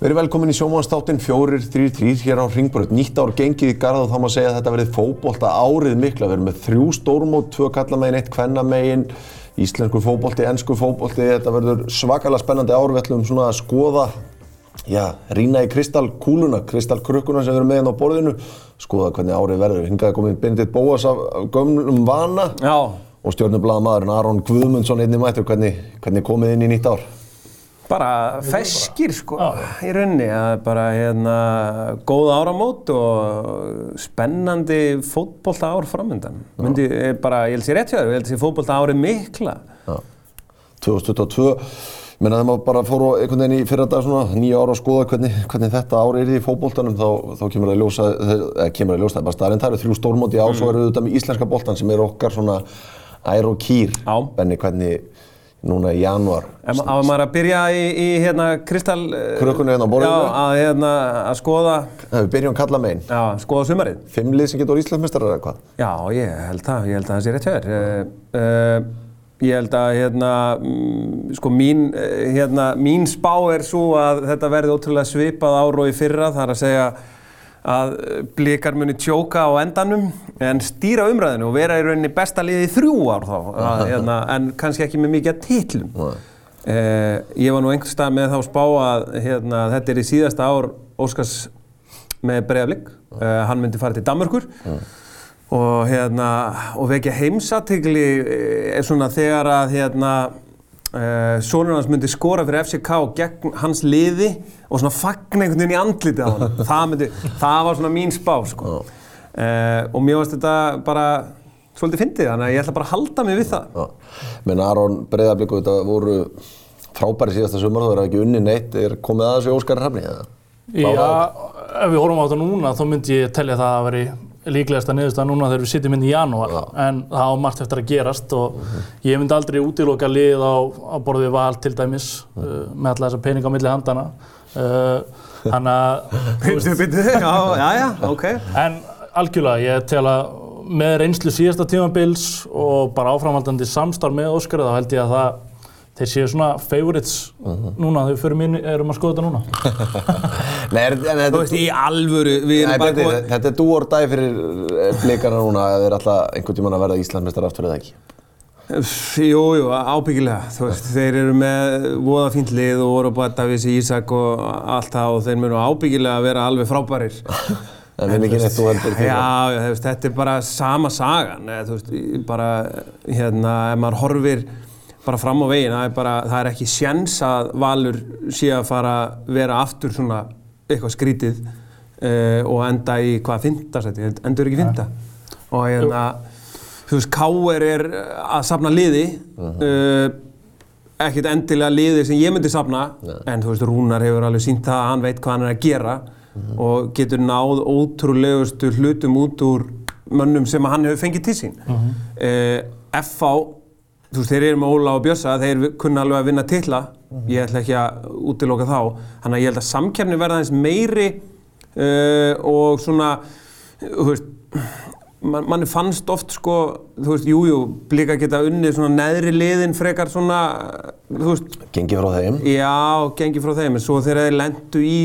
Verið velkomin í sjómanstáttin 433 hér á Ringbröð. Nýtt ár gengið í garð og þá má segja að þetta verið fókbólta árið mikla. Við erum með þrjú stórmót, tvö kallamegin, eitt kvennamegin, íslensku fókbólti, ennsku fókbólti. Þetta verður svakalega spennandi ár. Við ætlum svona að skoða, já, rýna í kristalkúluna, kristalkrukkuna sem við erum með hérna á borðinu. Skoða hvernig árið verður. Hingaði komið Benedikt Bóas af af gömlum vana Já, og stjórnublaða maðurinn Aron Guðmundsson einnig mættur. Hvernig, hvernig komið inn í nýtt ár? Bara feskir sko í rauninni. Það er bara hérna góð áramót og spennandi fótbolta ár framöndan. Myndi eh, bara, ég held sér rétt hjá þér, ég held sér fótbolta árið mikla. Já. 2022 menna þegar maður bara fór á einhvern veginn í fyrra dag svona nýja ára að skoða hvernig, hvernig þetta ári er í fótboltanum þá, þá kemur það að ljósa eða kemur það að ljósa það er bara staðarinn það eru þrjú stórmóti á svo eru þetta með íslenska boltan sem er okkar svona ær og kýr Já. Benni hvernig núna í janúar Ef ma- Á maður að byrja í, í hérna kristall... eh, Krukkunni hérna á borðinu. Já, að hérna að skoða, Nei, við byrjum kalla megin já, skoða sumarið. fimm lið sem getur Íslandsmeistarar eða hvað Já, ég held það, ég held að það sé rétt hjá þér. Uh, uh, ég held að hérna, mm, sko mín, hérna, mín spá er svo að þetta verði ótrúlega svipað ár og í fyrra, það er að segja að eh, blikar muni tjóka á endanum en stýra umræðinu og vera í rauninni besta liði í þrjú ár þá, að, hérna, en kannski ekki með mikið. Nei. Uh, ég var nú einhvers stað með þá spá að hérna, þetta er í síðasta ár Óskars með Breiðablík. Uh, hann myndi fara til Danmörkur og, hérna, og vekja heimsatigli er svona þegar að hérna, uh, sonur hans myndi skora fyrir FCK gegn hans liði og svona fagna einhvern veginn í andlitið á hann. það, myndi, það var svona mín spá sko. Uh, og mér varst þetta bara svolítið fyndið, þannig að ég ætla bara að halda mig við það. Menn Aron Breiðabliku þetta voru frábæri síðasta sumar það er ekki unni neitt er komið að þessu Óskar Hrafni eða? Já, ef við horfum á þetta núna þá myndi ég telja það að veri líklegasta niðurstað núna þegar við sitjum inn í janúar. En það á margt eftir að gerast og ég myndi aldrei útiloka lið á, á borðið val til dæmis uh, með alla þessa peninga á milli handana uh, þannig að Bíddu, bíddu, já, já, ok. en algjörlega ég tel að með reynslu síðasta tímabils og bara áframhaldandi samstarf með Óskar þá held ég að það þeir séu svona favorites núna þegar við förum inn, erum að skoða þetta núna. Nei, er, en Þú þetta, veist, í alvöru, við erum bara komið... þetta er dú or dæ fyrir eh, blikana núna að þeir alltaf einhvern tímann að verða Íslandsmeistar aftur eða ekki? Jú, jú, ábyggilega, þú veist, þeir eru með voða fínt lið og voru búið Davís Ísak og allt það og þeir munu ábyggilega að vera alveg frábærir. en við ekki neitt þú heldur Já, já, þú veist, þetta er bara sama sagan, eða, þú veist, bara, hérna, ef maður horfir bara fram á veginn, það er bara, það er ekki sjens að Valur sé að fara að vera aftur svona eitthvað skrítið uh, og enda í hvað, fynda seti, endur ekki fynda. Og hérna, þú veist, K.R. er að safna liði, uh, ekkert endilega liði sem ég myndi safna, en þú veist, Rúnar hefur alveg sínt það að hann veit hvað hann er að gera og getur náð ótrúlegustu hlutum út úr mönnum sem hann hefur fengið til sín. Uh FH, þú veist, þeir eru með Óla og Bjössa, þeir kunna alveg að vinna titla, ég ætla ekki að útiloka þá, þannig að ég held að samkjærni verða aðeins meiri uh, og svona, þú veist, man, manni fannst oft sko, þú veist, jújú, jú, blika geta unnið svona neðri liðin frekar svona, þú veist, Gengi frá þeim. Já, gengi frá þeim, en svo þegar þeir lendu í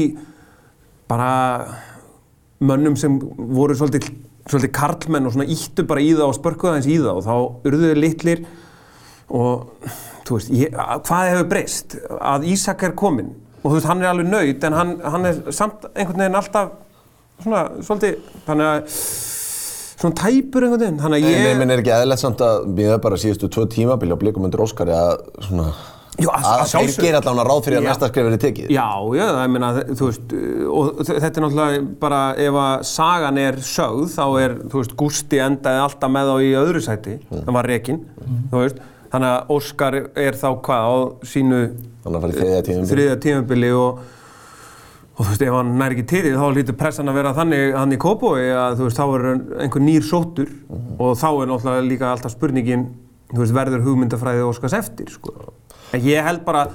bara mönnum sem voru svolítið, svolítið karlmenn og svona íttu bara í það og spörkuðu aðeins í það og þá urðu þeir litlir og þú veist, ég, hvað hefur breyst? Að Ísak er kominn. Og þú veist, hann er alveg nöyt en hann, hann er samt einhvern veginn alltaf svona, svolítið, þannig að svona tæpur einhvern veginn, þannig að ég... nei, menn er ekki eðlert samt að við bara síðustu tvö tímabili á blikum undir Óskari að svona Jú, að- að að þeir gera allavega ráð fyrir að Já. næsta skrif verið tekið. Já, já, það meina, þú veist, og þetta er náttúrulega bara, ef að sagan er sögð, þá er, þú veist, Gústi endaði alltaf með þá í öðru sæti, það var rekinn, þú veist, þannig að Óskar er þá hvað á sínu þriðja tímabili. og, og þú veist, ef hann nær ekki til því, þá lítur pressan að vera þannig hann í Kópói að, þú veist, þá er einhver nýr sóttur og þá er náttúrulega líka alltaf spurningin, þú veist, verður hugmyndafræði Óskars eftir, sko. Ég held bara,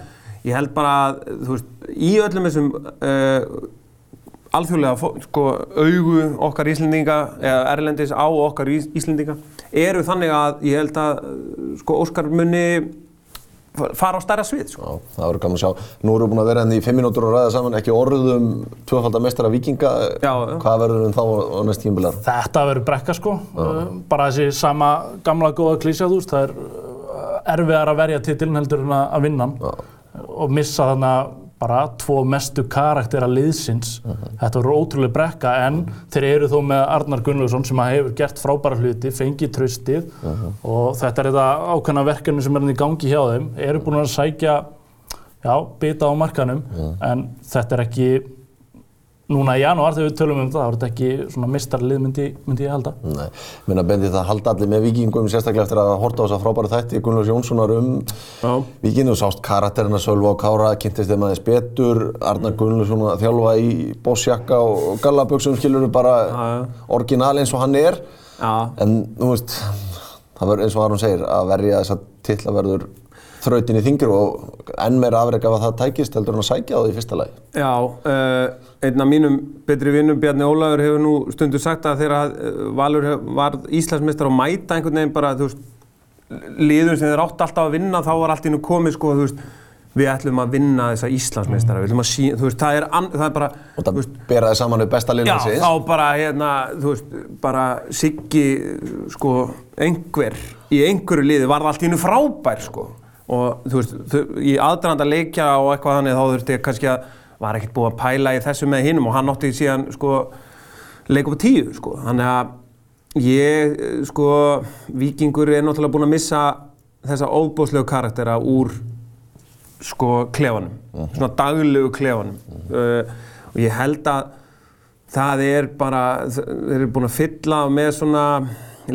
ég held bara, að, þú veist, í öllum þessum uh, alþjóðlega, sko, augu okkar Íslendinga, eða erlendis á okkar Ís- Íslendinga, eru þannig að ég held að, sko, Óskar muni fara á stærra svið sko. Já, það verður gaman að sjá. Nú erum við búin að vera henni í fimm mínútur og ræða saman, ekki orðum tvöfaldar meistara vikinga. Já, já. Hvað verður þeim þá á, næst tímbilar? Þetta verður brekka sko, uh, bara þessi sama gamla góða klísja þú veist, það er uh, erfiðar að verja titilin heldur en að að vinna hann og missa þarna bara tvo mestu karaktera liðsins. Þetta verður ótrúlega brekka en þeir eru þó með Arnar Gunnlaugsson sem að hefur gert frábæra hluti, fengið traustið. Og þetta er þetta ákveðna verkefni sem er hann í gangi hjá þeim, eru búin að sækja já, bita á markanum en þetta er ekki núna í janúar þegar við tölum um það, er þetta ekki svona mistarlið myndi, myndi ég halda. Nei, minna bendi það halda allir með vikingum, sérstaklega eftir að horta á þessa frábæru þætti Gunnlaugs Jónssonar um. Þú sást karakterina Sölva og Kára, kynntist þeim aðeins betur, Arnar Gunnlaugsson að þjálfa í bossjakka og gallaböksum, skilur bara Já, já. orginal eins og hann er. Já, En, þú veist, það verður eins og Aron segir, að verja þessa titla verður þrautin í þingir og enn meira afreg af að það tækist heldur en að sækja á því í fyrsta lagi. Já, uh, einn af mínum betri vinnum, Bjarni Ólafur, hefur nú stundu sagt að þegar uh, Valur var Íslandsmeistar og mæta einhvern veginn bara, þú veist, liður sem þeir átt alltaf að vinna, þá var allt í nú komið, sko, þú veist, við ætlum að vinna þessa Íslandsmeistara, við ætlum að sína, þú veist, það er, an, það er bara, Og það beraði saman við besta já, liðnarsins. þá bara, hérna, þú veist, bara Siggi, sko, einhver, í einhverju liði var allt í nú frábær, sko, og þú veist, þau, í aðdraðanda leikja og eitthvað þannig, þá þurfti ég kannski að, var ekkert búið að pæla í þessu með hinum og hann átti síðan, sko, leik upp á tíu, sko, þannig að ég, sko, Víkingur er náttúrulega búinn að missa þessa óbúslegu karaktera úr sko klefanum, svona daglegu klefanum. Uh, og ég held að það er bara, þeir eru búin að fylla með svona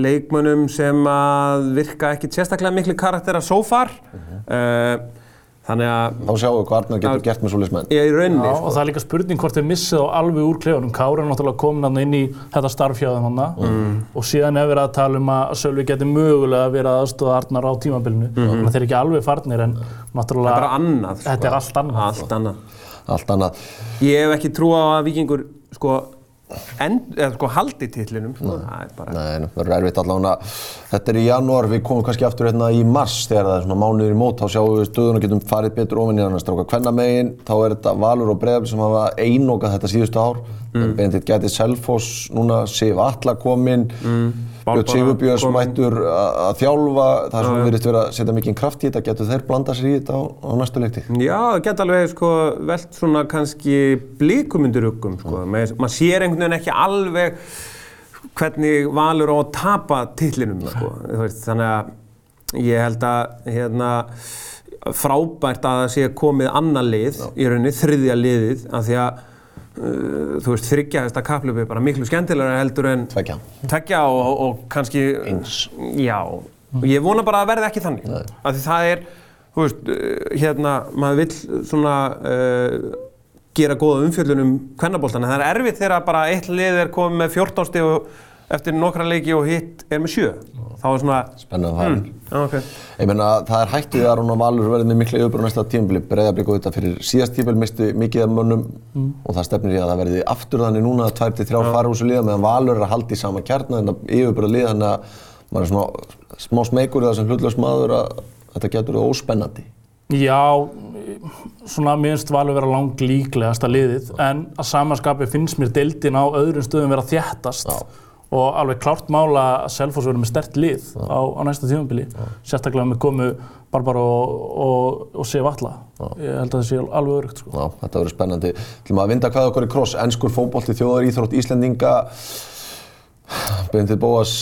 leikmönnum sem að virka ekki sérstaklega miklu karaktera so far uh, þannig að Þá sjáum við hvað Arnar getur gert með svoleiðis menn. ég er í rauninni Já, sko. og það er líka spurning hvort þeir missið á alveg úr klefunum. Kári er náttúrulega komin hann inn í þetta starf hjá þeim hann Mm. og síðan er verið að tala um að Sölvi geti mögulega verið að aðstofa Arnar á tímabilinu. Þannig að þeir eru ekki alveg farnir en náttúrulega Mhm. bara annað sko. þetta er allt annað. allt annað Allt annað. ég hef ekki trú á að vikingur sko, en, eða, sko haldi titlinum sko. það er bara Nei, það verður erfitt allavega. Þetta er í janúar, við komum kannski aftur hérna í mars þegar það er svona mánuður í mót, þá sjáum við stöðun og getum farið betur ofin í hann að stráka kvennamegin, þá er þetta Valur og Breiðabli sem hafa einokað þetta síðustu ár. Mm. Bendit gæti Selfoss, núna Sif Atla kominn, mm. Björn Sigurbjörns kominn. mættur að þjálfa, það er svona verið að setja mikið kraft í þetta, getur þeir blanda sér í þetta á, á næstu leikti? Já, það geta alveg sko, velt svona kannski blikum undir uggum. Sko. Maður mað sér einhvern veginn ekki alveg hvernig Valur á að tapa titlinum. Sko. Þannig að ég held að hérna, frábært að það sé komið annar lið í rauninni, þriðja liðið, af því að uh, þú veist, þryggja þetta kaplöfu er bara miklu skemmtilegra heldur en Tveggja. Og, og, og kannski... Eins. Já, og ég vona bara að verði ekki þannig. Af því það er, þú veist, uh, hérna, maður vill svona uh, gera góða umfjöllun um kvennabóltan, en það er erfitt þegar bara eitt lið er komið með 14 stig og eftir nokkra leiki og hitt er með 7. Þá er svona, Spennandi að fara. já, ok. Ég meina, það er hættið að og Valur verði með mikla yfirbúr á næsta tímabili. Breiðablík og þetta fyrir síðast tímabil misti mikið af mönnum og það stefnir í að það verði aftur þannig núna að tvær til þrjár fara úr þessu liða meðan Valur er að halda í sama kjarna en það að liða þannig að maður er svona smá smeykur í það sem hlutlaus maður að þetta getur það óspennandi. Já, svona minnst valur vera lang líklegasta liðið en að samanskapi finnst mér deildin á öðrum stöðum vera þjættast Já. Og alveg klárt mála að Selfoss verður með stert lið á, á næsta tímabili sérstaklega með komu Barbara og, og, og Sif Atla. Ég held að það sé alveg örugt sko. Já, þetta verður spennandi. Til maður að vinda hvað okkur í kross, ennskur fótbolti, þjóðar íþrótt, Íslendinga, Bendit Bóas,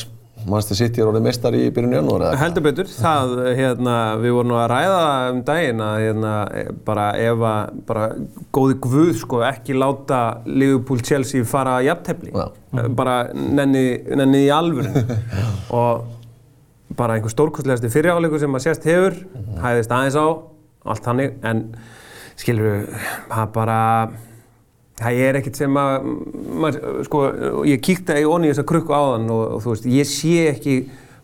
Manchester City er orðið meistari í byrjun janúar eða? Heldur betur, það, hérna, við vorum að ræða um daginn að hérna, bara ef að, bara góði guð, sko, ekki láta Liverpool Chelsea fara að jafntefli. Já. Bara nenni, nenni í alvörinu. og bara einhver stórkostlegasti fyriráleikur sem að sést hefur, hæðist aðeins á, allt hannig, en skilur það bara, það er ekkert sem að, maður, sko, ég kíkti í onni þessa krukku áðan og, og þú veist, ég sé ekki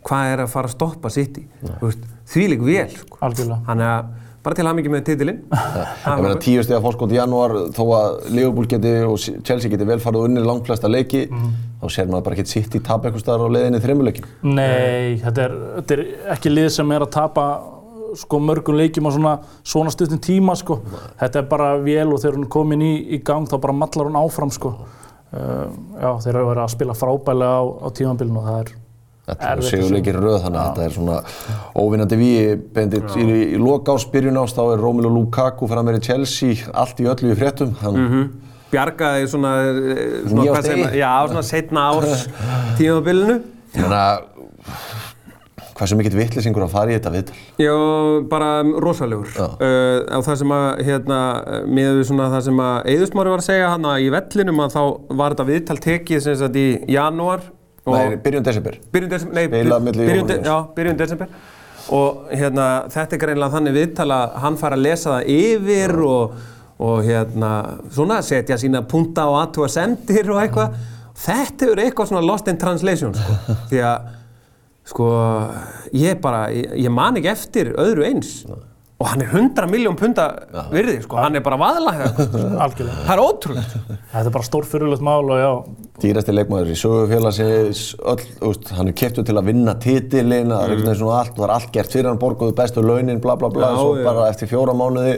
hvað er að fara að stoppa City, þú veist, því lík vel, sko. Algjörlega. Þannig að, bara til mikið með titilinn. Ég meina tíu steg að fórskótt í janúar þó að Liverpool geti og Chelsea geti vel farið og unnið langt flesta leiki þá sér maður bara ekki sitt í tap eitthvað staðar á leiðinni þremmuleikin. Nei, þetta er, þetta er ekki lið sem er að tapa sko mörgum leikjum á svona, svona stuttum tíma sko. Þetta er bara vel og þegar hún er komin í, í gang þá bara mallar hún áfram sko. Uh, já, þeir eru verið að spila frábælega á, á tímabilinu og það er Þetta er að í röð þannig að þetta er svona óvinnandi víi. Bendit, í, í loka ás, byrjun ás, þá er Romelu Lukaku fram með í Chelsea, allt í öllu í fréttum. Hann, Bjargaði svona, eh, svona, maður, já, svona setna árs tímabilinu. Þannig að hversu mikill vittlisingur að fara í þetta viðtal? Já, bara rosalegur. Já. Uh, á það sem að, hérna, miðað við svona það sem að Eðusmári var að segja hann í vellinum að þá var þetta viðtal tekið sem sagt í janúar. og- Nei, byrjun desember. byrjun desember, nei, milli byrjun, og de, já, byrjun desember og hérna, þetta er greinlega þannig viðtal að hann fær að lesa það yfir og, og hérna, svona setja sína punta og aðtúa sendir og eitthvað þetta er eitthvað svona lost in translation sko. að sko, ég bara, ég, ég man ekki eftir öðru eins. Og hann er 100 miljón punta virði, sko, hann er bara vaðla algjörlega. það er ótrúlega Þetta er bara stórfyrirlegt mál og já, Dýrasti leikmaður í sögufélagsins, öll, úst, hann er keftur til að vinna titilinn, það er einhvern veginn svona allt, það er allt gert fyrir hann, borguðu bestu launin, bla bla bla, Já, svo já. bara eftir fjóra mánuði,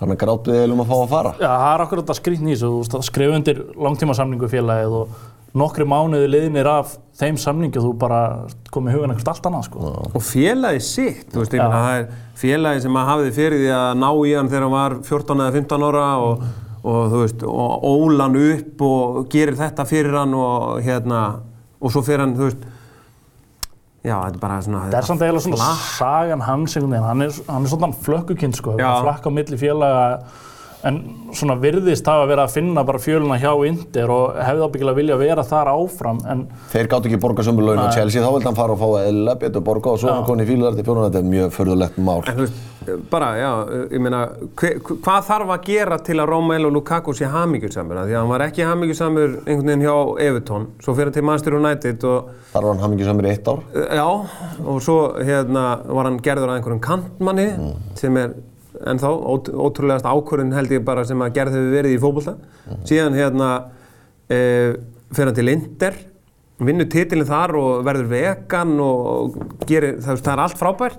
hann er grátbiðið um að fá að fara. Já, það er akkurat þetta skrýtn í þessu, þú veist, að skrifa undir langtímasamningu félagið og nokkri mánuði liðnir af þeim samningu og þú bara komið hugan eitthvað allt annað, sko. og félagi sitt, þú veist, ég meina, það er félagi sem að hafði fyrir því að ná í hann þegar hann var 14 eða 15 ára og, og þú veist, og óla hann upp og gerir þetta fyrir hann og hérna, og svo fyrir hann, þú veist, já, þetta er bara svona, Það er samt eiginlega svona sagan hans einhvern veginn, hann er, hann er svona flökkukind, sko, flakka á milli félaga en svona virðist hafa verið að finna bara fjöluna hjá Inder og hefði ábyggilega vilja vera þar áfram, en Þeir gátt ekki borga sömu laun á Chelsea, þá vildi hann fara og fá eðla betur borga og svo hann koni í fílar til fjóran, þetta er mjög förðulegt mál. En þú veist, bara, já, ég meina, hve, hvað þarf að gera til að Romelu Lukaku sé hamingjusamur? Af Því að hann var ekki hamingjusamur einhvern veginn hjá Evertón, svo fyrir hann til Manchester United og Þar var hann hamingisamur í eitt ár. Já, og svo hérna var hann gerður að einhverjum kantmanni sem er ennþá ót, ótrúlegast ákvörðun held ég bara sem að gerð hefur verið í fókbalta. Síðan hérna e, fer hann til Inder, vinnur titilin þar og verður vegan og gerir, það, það er allt frábært.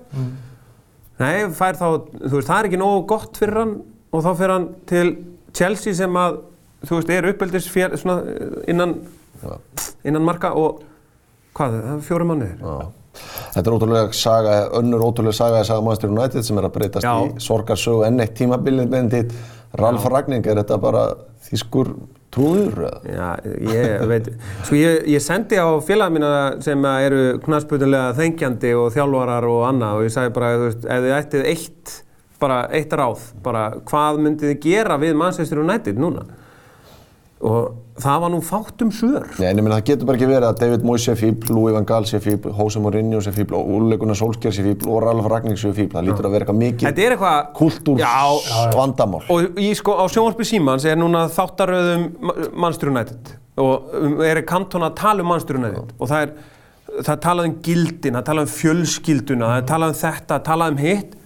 Nei, fær þá, þú veist, það er ekki nógu gott fyrir hann og þá fer hann til Chelsea sem að, þú veist, er uppeldis innan, innan marka og hvað, það er fjórum mánuðir. Þetta er ótrúlega saga, önnur ótrúlega saga í saga Manchester United sem er að breytast Já. í sorgarsögu enn eitt tímabilið bendit. Ralf Ragning, er þetta bara þýskur trúður? Já, ég veit, sko ég, ég sendi á félaga mína sem að eru knastbjörnulega þengjandi og þjálfarar og annað og ég sagði bara, þú veist, ef þið ættið eitt, bara eitt ráð, bara hvað myndið þið gera við Manchester United núna? Og það var nú fátt um svör. Nei, en ég meina það getur bara ekki verið að David Moyes sé fíbl, Louis van Gaal sé fíbl, Jose Mourinho sé fíbl og Ole Gunnar Solskjær sé fíbl og Ralf Ragning sé fíbl. Það lítur að vera eitthvað mikið Þetta er eitthvað... kultúrs Já, vandamál. Og í, sko, á sjónvarpi Símans er núna þáttaröðum Manchester United og um, er kantona að tala um Manchester United og það er, það er talað um gildin, það er talað um fjölskylduna, það er talað um þetta, það er talað um hitt.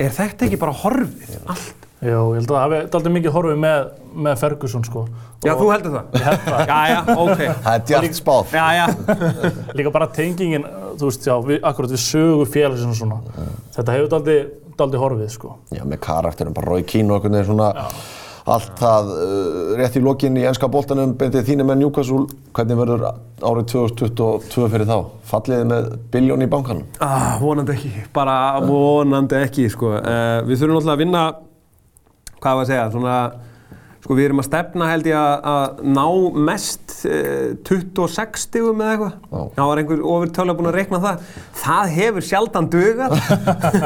Er þetta ekki bara horfið, allt? Já, ég held að það hafi daldið mikið horfið með, með Ferguson, sko. Já, þú heldur það? Ég held það. Já, já, ok. Það er djart spáð. Já, já. Líka bara tengingin, þú veist, já, við, akkurat við sögu félagsins og svona. Þetta hefur daldið, daldið horfið, sko. Já, með karakterum, bara Rói Kín og einhvern veginn svona allt það uh, rétt í lokin í ennska boltanum, bendið þínir með Newcastle, hvernig verður árið 2022 fyrir þá? Falliði með biljón í bankanum? Ah, vonandi ekki, bara vonandi ekki, sko. Uh, við þurfum náttúrulega að vinna, hvað var að segja, svona, sko við erum að stefna held ég að, að ná mest uh, 26 stigum eða eitthvað. Já. Það var einhver ofurtölu búin að reikna það. Það hefur sjaldan dugað.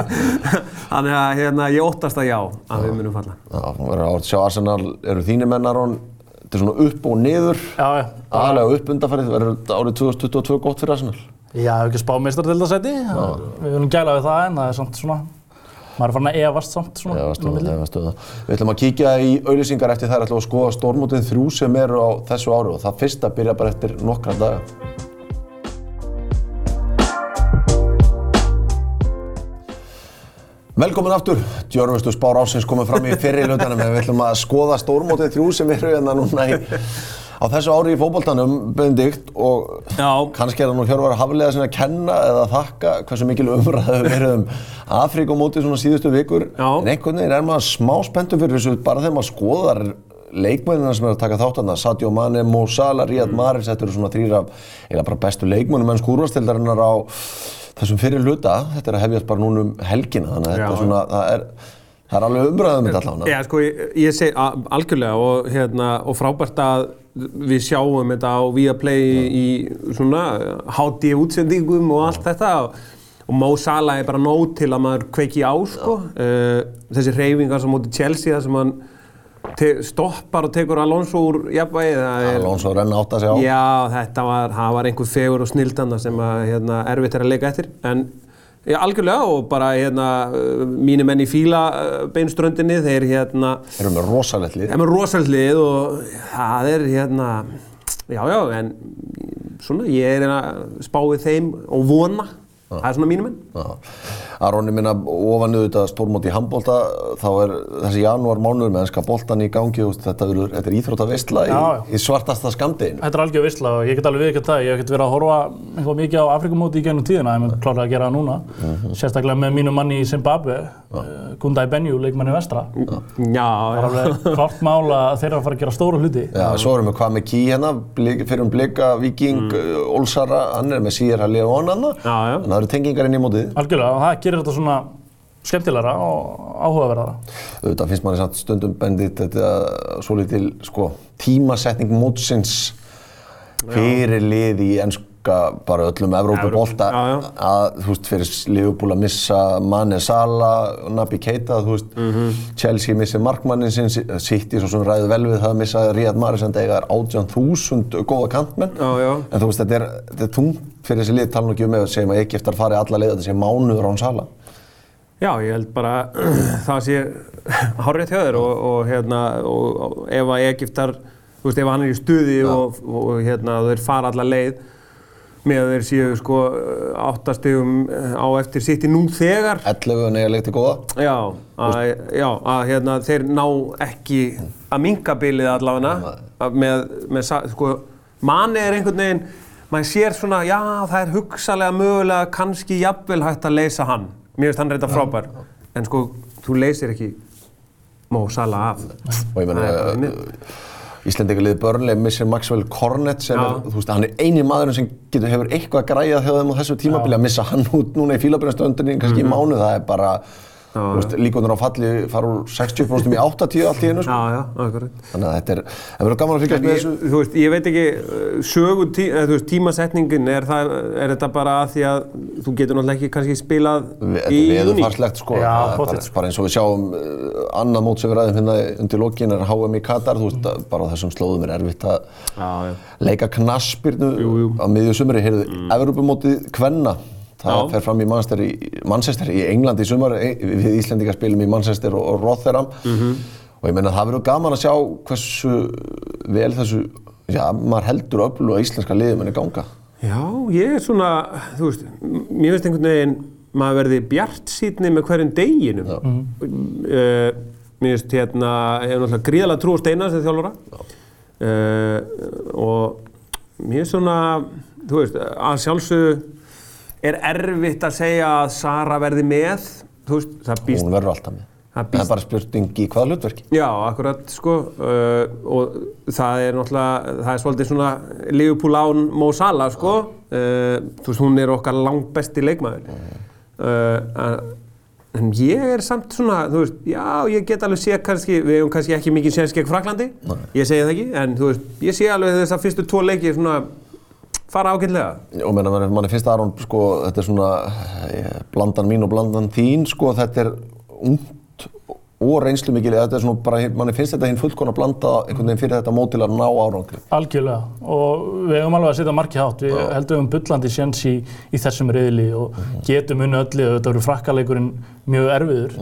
Þannig að hérna, ég óttast að já, að við munum falla. Já, það verður árið sjá Arsenal, eru þínir menn Aron, þetta er svona upp og niður, Já, já. aðalega upp undanfærið, verður þetta árið 2022 gott fyrir Arsenal? Já, ég hef ekki spáð meistardeildasæti. Við erum gæla við það en það er samt svona, maður er farin að efast samt svona. Það var inn á milli. stöða, það var stöða. Við ætlum að kíkja í auðlýsingar eftir þær ætlum að skoða stórmótið þrjú sem eru á þessu ári og það fyrsta byrja bara eftir nokkra daga. Velkomin aftur, Djörfustu Spár Ásins komið fram í fyrri hlutanum en við ætlum að skoða stórmótið þrjú sem eru hérna núna í, á þessu ári í fótboltanum, Benedikt, og Já. kannski er það nú Hjörvar Hafliða sinna að kenna eða þakka hversu mikil umræðu verið um Afríkumóti svona síðustu vikur. Já. En einhvern veginn er maður smá spenntur fyrir þessu bara þegar maður skoðar leikmennina sem er að taka þátt þarna, Sadio Mane, Mo Salah, Riyad Mm. Mahrez, þetta eru svona þrýra eða bara bestu leikmennum enn skúrvastildarinnar á þessum fyrir hluta. Þetta er að hefjast bara núna um helgina, þannig að þetta er svona, það er, það er alveg umræðum þetta allavega. Já, sko, ég, ég segi algjörlega og, hérna, og frábært að við sjáum þetta á Viaplay í svona HD útsendingum og allt þetta og, og Mo Salah er bara nóg til að maður kveiki á, sko. Uh, þessi reyfingar sem móti Chelsea, þar sem hann stoppar og tekur Alonso úr jafnvægi, það. Alonso renna átt að segja á. Já, þetta var, það var einhver fegur og snildanda sem að, hérna, erfitt er að leika eftir. En já, algjörlega og bara hérna, mínir menn í fíla beinströndinni, þeir hérna, Erum við rosalegt lið. þeir með rosalega lið og það er hérna, já, já, en svona, ég er að spá við þeim og vona, það er svona mínir menn. Já. Aronni minna ofan auðvitað stórmóti í handbólta þá er þessi janúar mánuður með ennska boltan í gangi og þetta, þetta er íþrótta veistla í, í svartasta skamdeginu. Þetta er algjör vissla og ég get alveg viðkvæmt það. Ég hef ekkert verið að horfa eitthvað mikið á Afrikumóti í gennum tíðina, ég mun klárlega að gera það núna. Mhm. Sérstaklega með mínu manni í Zimbabwe, uh, Gundai Benju, leikmanni vestra. Já, Það er já. alveg klart mál að þeir eru að fara að gera stóra hluti. Já, svo erum við hvað með Kí hérna, fyrir um blika, Viking, mm. Olsara, hann er með að lifa hann Já, já. Þannig að það eru tengingar inn í mótið. Algjörlega, og það gerir þetta svona skemmtilegra og áhugaverðara. Auðvitað finnst manni samt stundum bendit þetta svo litil sko, tímasetning mótsins fyrir lið í ennska bara öllum Evrópubólta að þú veist fyrir Liverpool að missa Mane Salah, Naby Keita þú veist, Mhm. Chelsea missir markmannin sinn, City svo sem ræði vel við það að missa Mahrez en það er 18.000 góða kantmenn. Já, já. en þú veist þetta er, þetta er tungt fyrir þessi lið tala nú ekki um ef segjum að Egyptar fari alla leið þetta sé mánuður án Salah. Já, ég held bara það sé hárrið þér og, og, hérna, og, og ef að Egiptar, þú veist, ef hann er í stuði og, og hérna, þeir fara alla leið með að þeir séu sko áttastegum á eftir sitt í nú þegar. 11 en eiga leik til góða. Já, að, já, að hérna, þeir ná ekki að minka bilið allavega með, með, sko, manni er einhvern veginn, maður sér svona, já, það er hugsalega mögulega kannski jafnvel hægt að leysa hann. Mér finnst hann reynda frábær, en sko, þú leysir ekki Mo Salah af. og ég menna miður. Íslendingarliði börnlega missir Maxwell Cornet sem er, þú veist, hann er eini maðurinn sem getur, hefur eitthvað græjað hjá þeim á þessu tímabili að missa hann út núna í fílabrinnstöndinni kannski Mhm. í mánu, það er bara líkunar á falli fara úr 60% í 80 allt í einu sko. Já, já, akkurat. þannig að þetta er, það verður gaman að fylgjast með þessu þú veist, ég veit ekki, uh, sögu tí, eða, þú veist, tímasetningin, er, það, er þetta bara að því að þú getur náttúrulega ekki kannski spilað Þetta í er júní? veðurfarslegt sko, Já, er bara, sko. bara eins og við sjáum uh, annað mót sem við ræðum hérna undir lokin er HM í Katar, þú veist, að bara þessum slóðum er erfitt að leika knaspirnu á miðju sumri, heyrðu, mm. Evropamótið Kvenna, það Já. fer fram í Manchester í, Manchester í Englandi í sumar, e- við Íslendingar spilum í Manchester og, og Rotherham Mhm. og ég meina það verður gaman að sjá hversu vel þessu, já, maður heldur öflu að íslenska liðum henni ganga. Já, ég er svona, þú veist, mér finnst einhvern veginn maður verði bjart sýtni með hverjum deginum. Uh, mér finnst hérna, ég hef náttúrulega gríðalega trú á Steinar sem þjálfara uh, og mér finnst svona, þú veist, að sjálfsögðu er erfitt að segja að Sara verði með, veist, það býst Hún verður alltaf með. Það Það er bara spurning í hvaða hlutverki. Já, akkurat, sko, uh, og það er náttúrulega, það er svolítið svona Liverpool án Mo Salah, sko, uh, þú veist, hún er okkar langt besti leikmaður. Uh, en ég er samt svona, þú veist, já, ég get alveg sé kannski, við hefum kannski ekki mikið séns gegn Fraklandi, ég segi það ekki, en þú veist, ég sé alveg þess að fyrstu tvo leiki svona fara ágætlega. Og meina, mann, mann finnst Aron, sko, þetta er svona eh, blandan mín og blandan þín, sko, þetta er ungt og reynslu mikil, þetta er svona bara, mann finnst þetta hinn fullkona blanda einhvern veginn fyrir þetta mót til að ná árangri. Algjörlega og við hefum alveg að setja marki hátt. Við heldum um bullandi sjens í, í þessum riðli og getum unni öllu. Þetta verður frakkaleikurinn mjög erfiður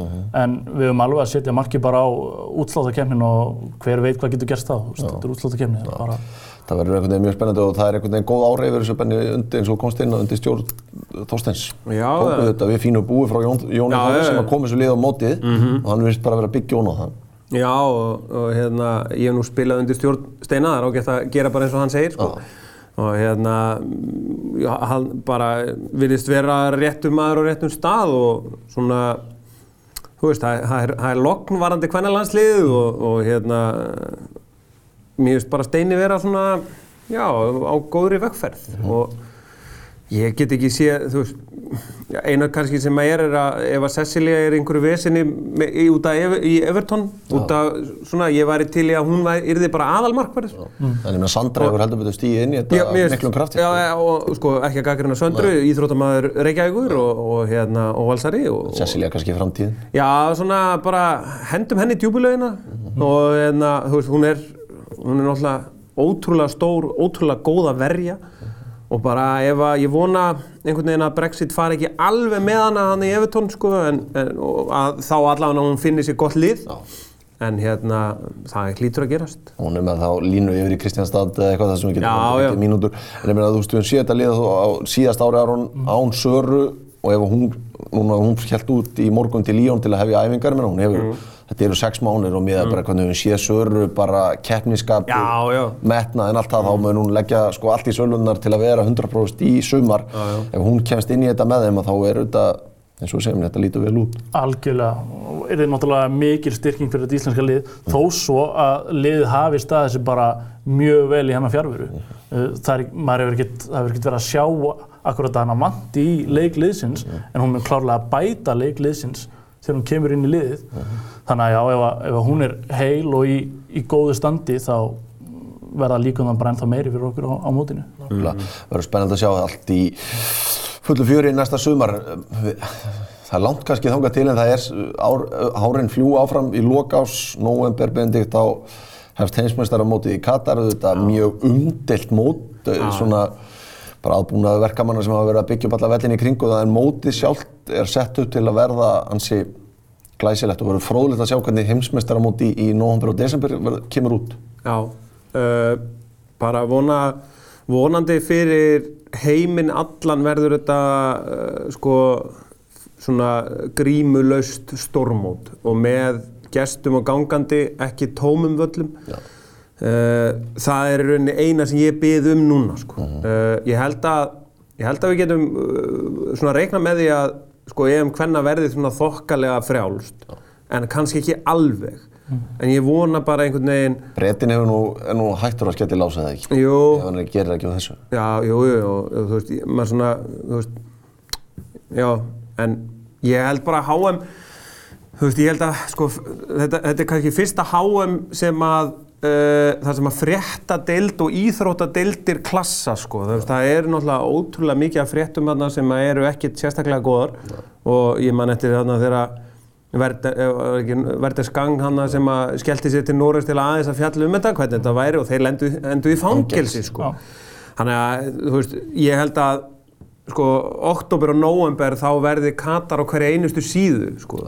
en við hefum alveg að setja marki bara á útsláttakefnin og hver veit hvað getur gerst þá. Þetta er er bara- Það verður einhvern veginn mjög spennandi og það er einhvern veginn góð áreifur þessu benni undir eins og komst inn og undir stjórn Þorsteins. Já, Tóku það- þetta við fínu búi frá Jón, Jóni já, sem að koma þessu lið á mótið og hann virðist bara vera að byggja ón á það. Já, og, og hérna, ég hef nú spilað undir stjórn Steina, það er ágætt að gera bara eins og hann segir, sko. Og hérna, já, hann bara virðist vera réttum maður og réttum stað og svona, þú veist, það, er, er lokn varandi kvennalandsliðið og, og hérna, mér finnst bara Steini vera svona, já, á góðri vegferð og Ég get ekki séð, þú veist, já, eina kannski sem að er er að ef að Cecilia er einhverju vesinni út af í Everton, út af svona, ég væri til í að hún yrði bara aðalmarkverð. Mm. En ég meina Sandra hefur heldur betur stíð inn í þetta finnst- miklum krafti. Já, já, og sko ekki að gaggrina Söndru, íþróttamaður Reykjavíkur og, og hérna, og Valsari og, og Cecilia kannski í framtíðin. Já, svona bara hendum henni í djúbulegina og hérna, þú veist, hún er, hún er náttúrulega ótrúlega stór, ótrúlega góð að verja og bara ef að ég vona einhvern veginn að Brexit fari ekki alveg með hana hann í Evertón sko en, en og að þá allavega hún finnir sér gott lið Já. en hérna, það hlýtur að gerast. Hún er með þá línu yfir í Kristjánstad eða eitthvað þar sem við getum tekið mínútur. En ég meina þú veist, við höfum séð þetta liða þú á síðast ári er hún án Söru og ef hún, núna hún held út í morgun til Líón til að hefja æfingar, menn hún hefur, Mm. Þetta eru sex mánir og miða bara hvernig við séð Söru, bara keppniskap, Já, já. metnað en allt það, þá mun hún leggja sko allt í sölunnar til að vera 100% í sumar. Já, já. Ef hún kemst inn í þetta með þeim, að þá er þetta, eins og við segjum, þetta lítur vel út. Algjörlega, er þetta náttúrulega mikil styrking fyrir þetta íslenska lið, þó svo að liðið hafi staðið sér bara mjög vel í hennar fjárveru. Það er, maður hefur ekkert, það hefur ekkert verið að sjá akkurat að hana vanti í leik liðsins, en hún mun klárlega bæta leik liðsins þegar hún kemur inn í liðið. Þannig að já, ef, að, ef að hún er heil og í, í góðu standi, þá verða líkundan bara ennþá meiri fyrir okkur á, á mótinu. Mm. Verður spennandi að sjá allt í fullu fjöri næsta sumar. Það er langt kannski þangað til en það er ár, hárin fljú áfram í lokás, november, benedikt á hefst heimsmeistaramótið í Katar, þetta er mjög umdelt mót, svona bara aðbúnaði verkamanna sem hafa verið að byggja upp alla vellinni í kringu það en mótið sjálft er sett upp til að verða ansi glæsilegt og verður fróðilegt að sjá hvernig heimsmeistaramóti í, í november og desember verður, kemur út. Já, uh, bara vona, vonandi fyrir heiminn allan verður þetta uh, sko svona grímulaust stormót og með gestum og gangandi ekki tómum völlum. Já. Uh, það er í rauninni eina sem ég bið um núna sko. uh, ég, held að, ég held að við getum uh, svona reikna með því að sko EM hvenna verði svona þokkalega frjálst en kannski ekki alveg en ég vona bara einhvern veginn Bretin hefur nú, er nú hættur að skelli lása það ekki. jú, Ef hann gerir ekki á þessu. já, jú, jú og, og þú veist, ég- maður svona þú veist, já, en ég held bara að HM þú veist, ég held að sko, þetta, þetta er kannski fyrsta HM sem að Uh, það sem að frétta deild og íþrótta deildir klassa sko. það, það er náttúrulega ótrúlega mikið af fréttum þarna sem eru ekkit sérstaklega góðar og ég man eftir þarna þegar Verder Skang hann sem að skellti sér til Norris til aðeins að fjalla um þetta hvernig þetta væri og þeir lendu, endu í fangelsi sko. þannig að þú veist, ég held að sko, oktober og november þá verði Katar á hverja einustu síðu sko,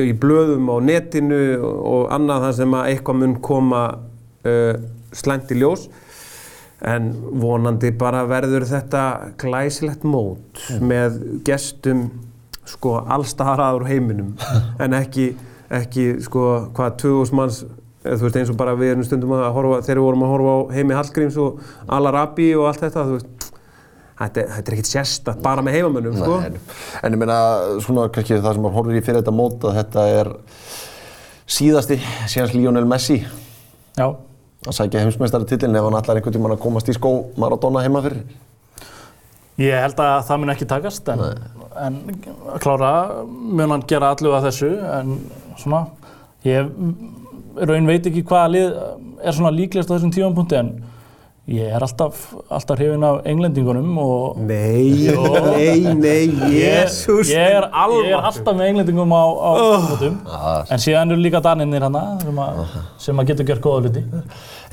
í blöðum á netinu og, annað það sem að eitthvað mun koma uh, slæmt í ljós. En vonandi bara verður þetta glæsilegt mót með gestum sko allstaðar úr heiminum. En ekki, ekki sko hvað 2000 manns eða þú veist eins og bara við erum stundum að horfa þegar við vorum að horfa á heimi Hallgríms og Al-Arabi og allt þetta þú veist Þetta, er- þetta er ekkert sérstætt bara með heimamönnum, sko. En ég meina, svona kannski það sem maður horfir í fyrir þetta mót að þetta er síðasti síðans Lionel Messi Já, að sækja heimsmeistaratitlinn ef hann allar einhvern tímann að komast í skó Maradona heima fyrir. Ég held að það mun ekki takast en, en klára mun hann gera allu að þessu en svona ég raun veit ekki hvaða lið er svona líklegast á þessum tímanpunkti en ég er alltaf, alltaf hrifin af englendingunum og Nei, nei, nei, ég, jésús. ég, er, ég er alltaf með englendingum á, á tímanpunktum Ah. en síðan eru líka daninnir hana sem, að, sem að getur gert góða hluti.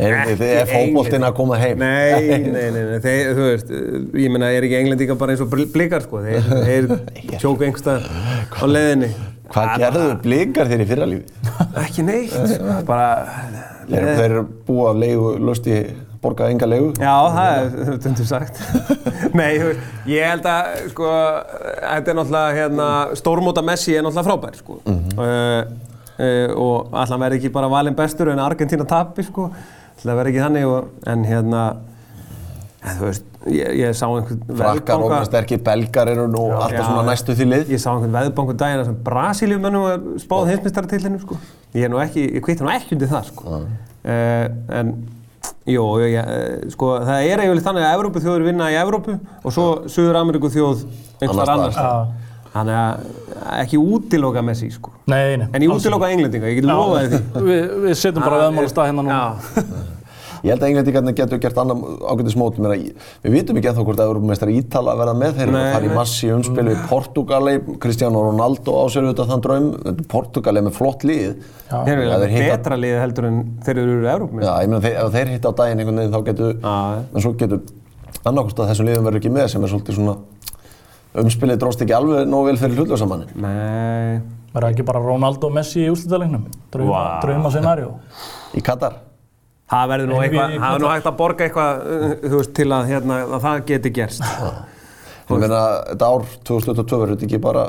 Er, er, er fókbóltinn að koma heim? Nei, nei, nei, nei, þeir, þú veist, ég meina, er ekki englendingar bara eins og bl- blikar, sko, þeir, þeir tjóku einhverstað á leiðinni. Hvað gerðu blikar þér í fyrralífi? Ekki neitt, bara... Þeir, þeir eru búið af leigu, lösti, borgað enga leigu. Já, það er tundur sagt. Nei, ég held að, sko, þetta er náttúrulega, hérna, stórmóta Messi er náttúrulega frábær, sko. uh, uh, og allan verði ekki bara valinn bestur en Argentina tapir sko allan verði ekki þannig og, en hérna en, þú veist, ég, ég sá einhvern Frakkar og sterkir belgar eru nú alltaf svona næstu því lið. Ég sá einhvern veðbanku daginn sem Brasíliumennum var spáð heimsmyndstartillinu sko. Ég er nú ekki, ég kvittir nú ekki undir það sko. Uh, en, jú, ég, uh, sko, það er eiginlega þannig að Evrópu þjóður vinna í Evrópu og svo Suður Ameríku þjóð einhver Annars. Þannig að ekki útiloka Messi sko. Nei, nei. En ég útiloka englendinga, ég get lofaði því. Við, við setjum bara veðmála stað hérna núna. Ég held að englendingarnir getur gert annan ágætis mót. Meina, við vitum ekki ennþá hvort að Európa-meistar Ítala verða með þeir eru að Nei, fara í massi umspil við Portugali, Cristiano Ronaldo á sér auðvitað þann draum. Portugali er með flott lið. Já. þeir eru þeir hitta- betra liði heldur en þeir eru Evrópu. Já, ég meina þeir, ef þeir hitta á daginn einhvern veginn þá getur, Já. en svo getur annarkost að þessum liðum verður ekki með sem er svolítið svona umspilið dróst ekki alveg nóg vel fyrir hlutlösamannin. Nei, Verða ekki bara Ronaldo og Messi í úrslitalegnum? Drauma, Vá. drauma scenarjó. Í Katar. Það verður nú eitthvað, það er nú hægt að borga eitthvað, uh, þú veist, til að, hérna, að það geti gerst. Ég meina þetta ár 2022 verður þetta ekki bara,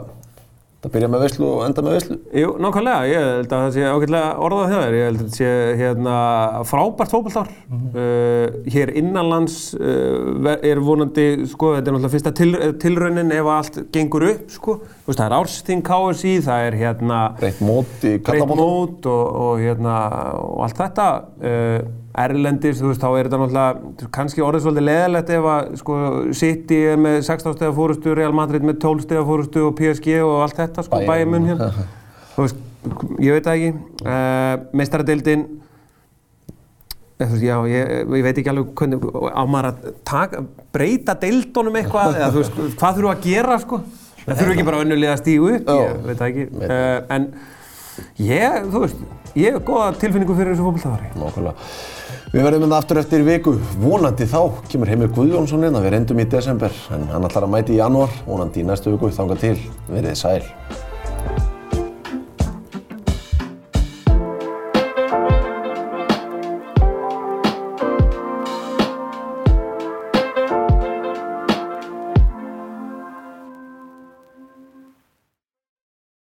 það byrja með veislu og enda með veislu. Jú, nákvæmlega, ég held að það sé ágætlega orðað þér, ég held að þetta sé hérna frábært fókbaltár. uh, hér innanlands uh, er vonandi, sko, þetta er náttúrulega fyrsta til, tilraunin ef allt gengur upp, sko. Þú veist, það er ársting KSI, það er hérna Breytt mót í breytt kallabóta. mót og, og, hérna, og allt þetta. Uh, Erlendis, þú veist, þá er þetta náttúrulega kannski orðið svolítið leðilegt ef að sko, City er með 16 stegar fórustu, Real Madrid með 12 stegar fórustu og PSG og allt þetta, sko, Bayern. Bayern München. Þú veist, ég veit það ekki. Uh, eh, þú veist, já, ég, ég veit ekki alveg hvernig, á maður að taka, breyta deildunum eitthvað, eða þú veist, hvað þurfum að gera, sko? Það þurfum ekki bara önnulega að stígu upp, ég veit það ekki. Uh, en ég, þú veist, ég hef góða tilfinningu fyrir þessu fólktáðari. Við verðum hérna aftur eftir viku, vonandi þá kemur Heimir Guðjónsson inn, við reyndum í desember en hann ætlar að mæti í janúar, vonandi í næstu viku, þangað til, verið sæl.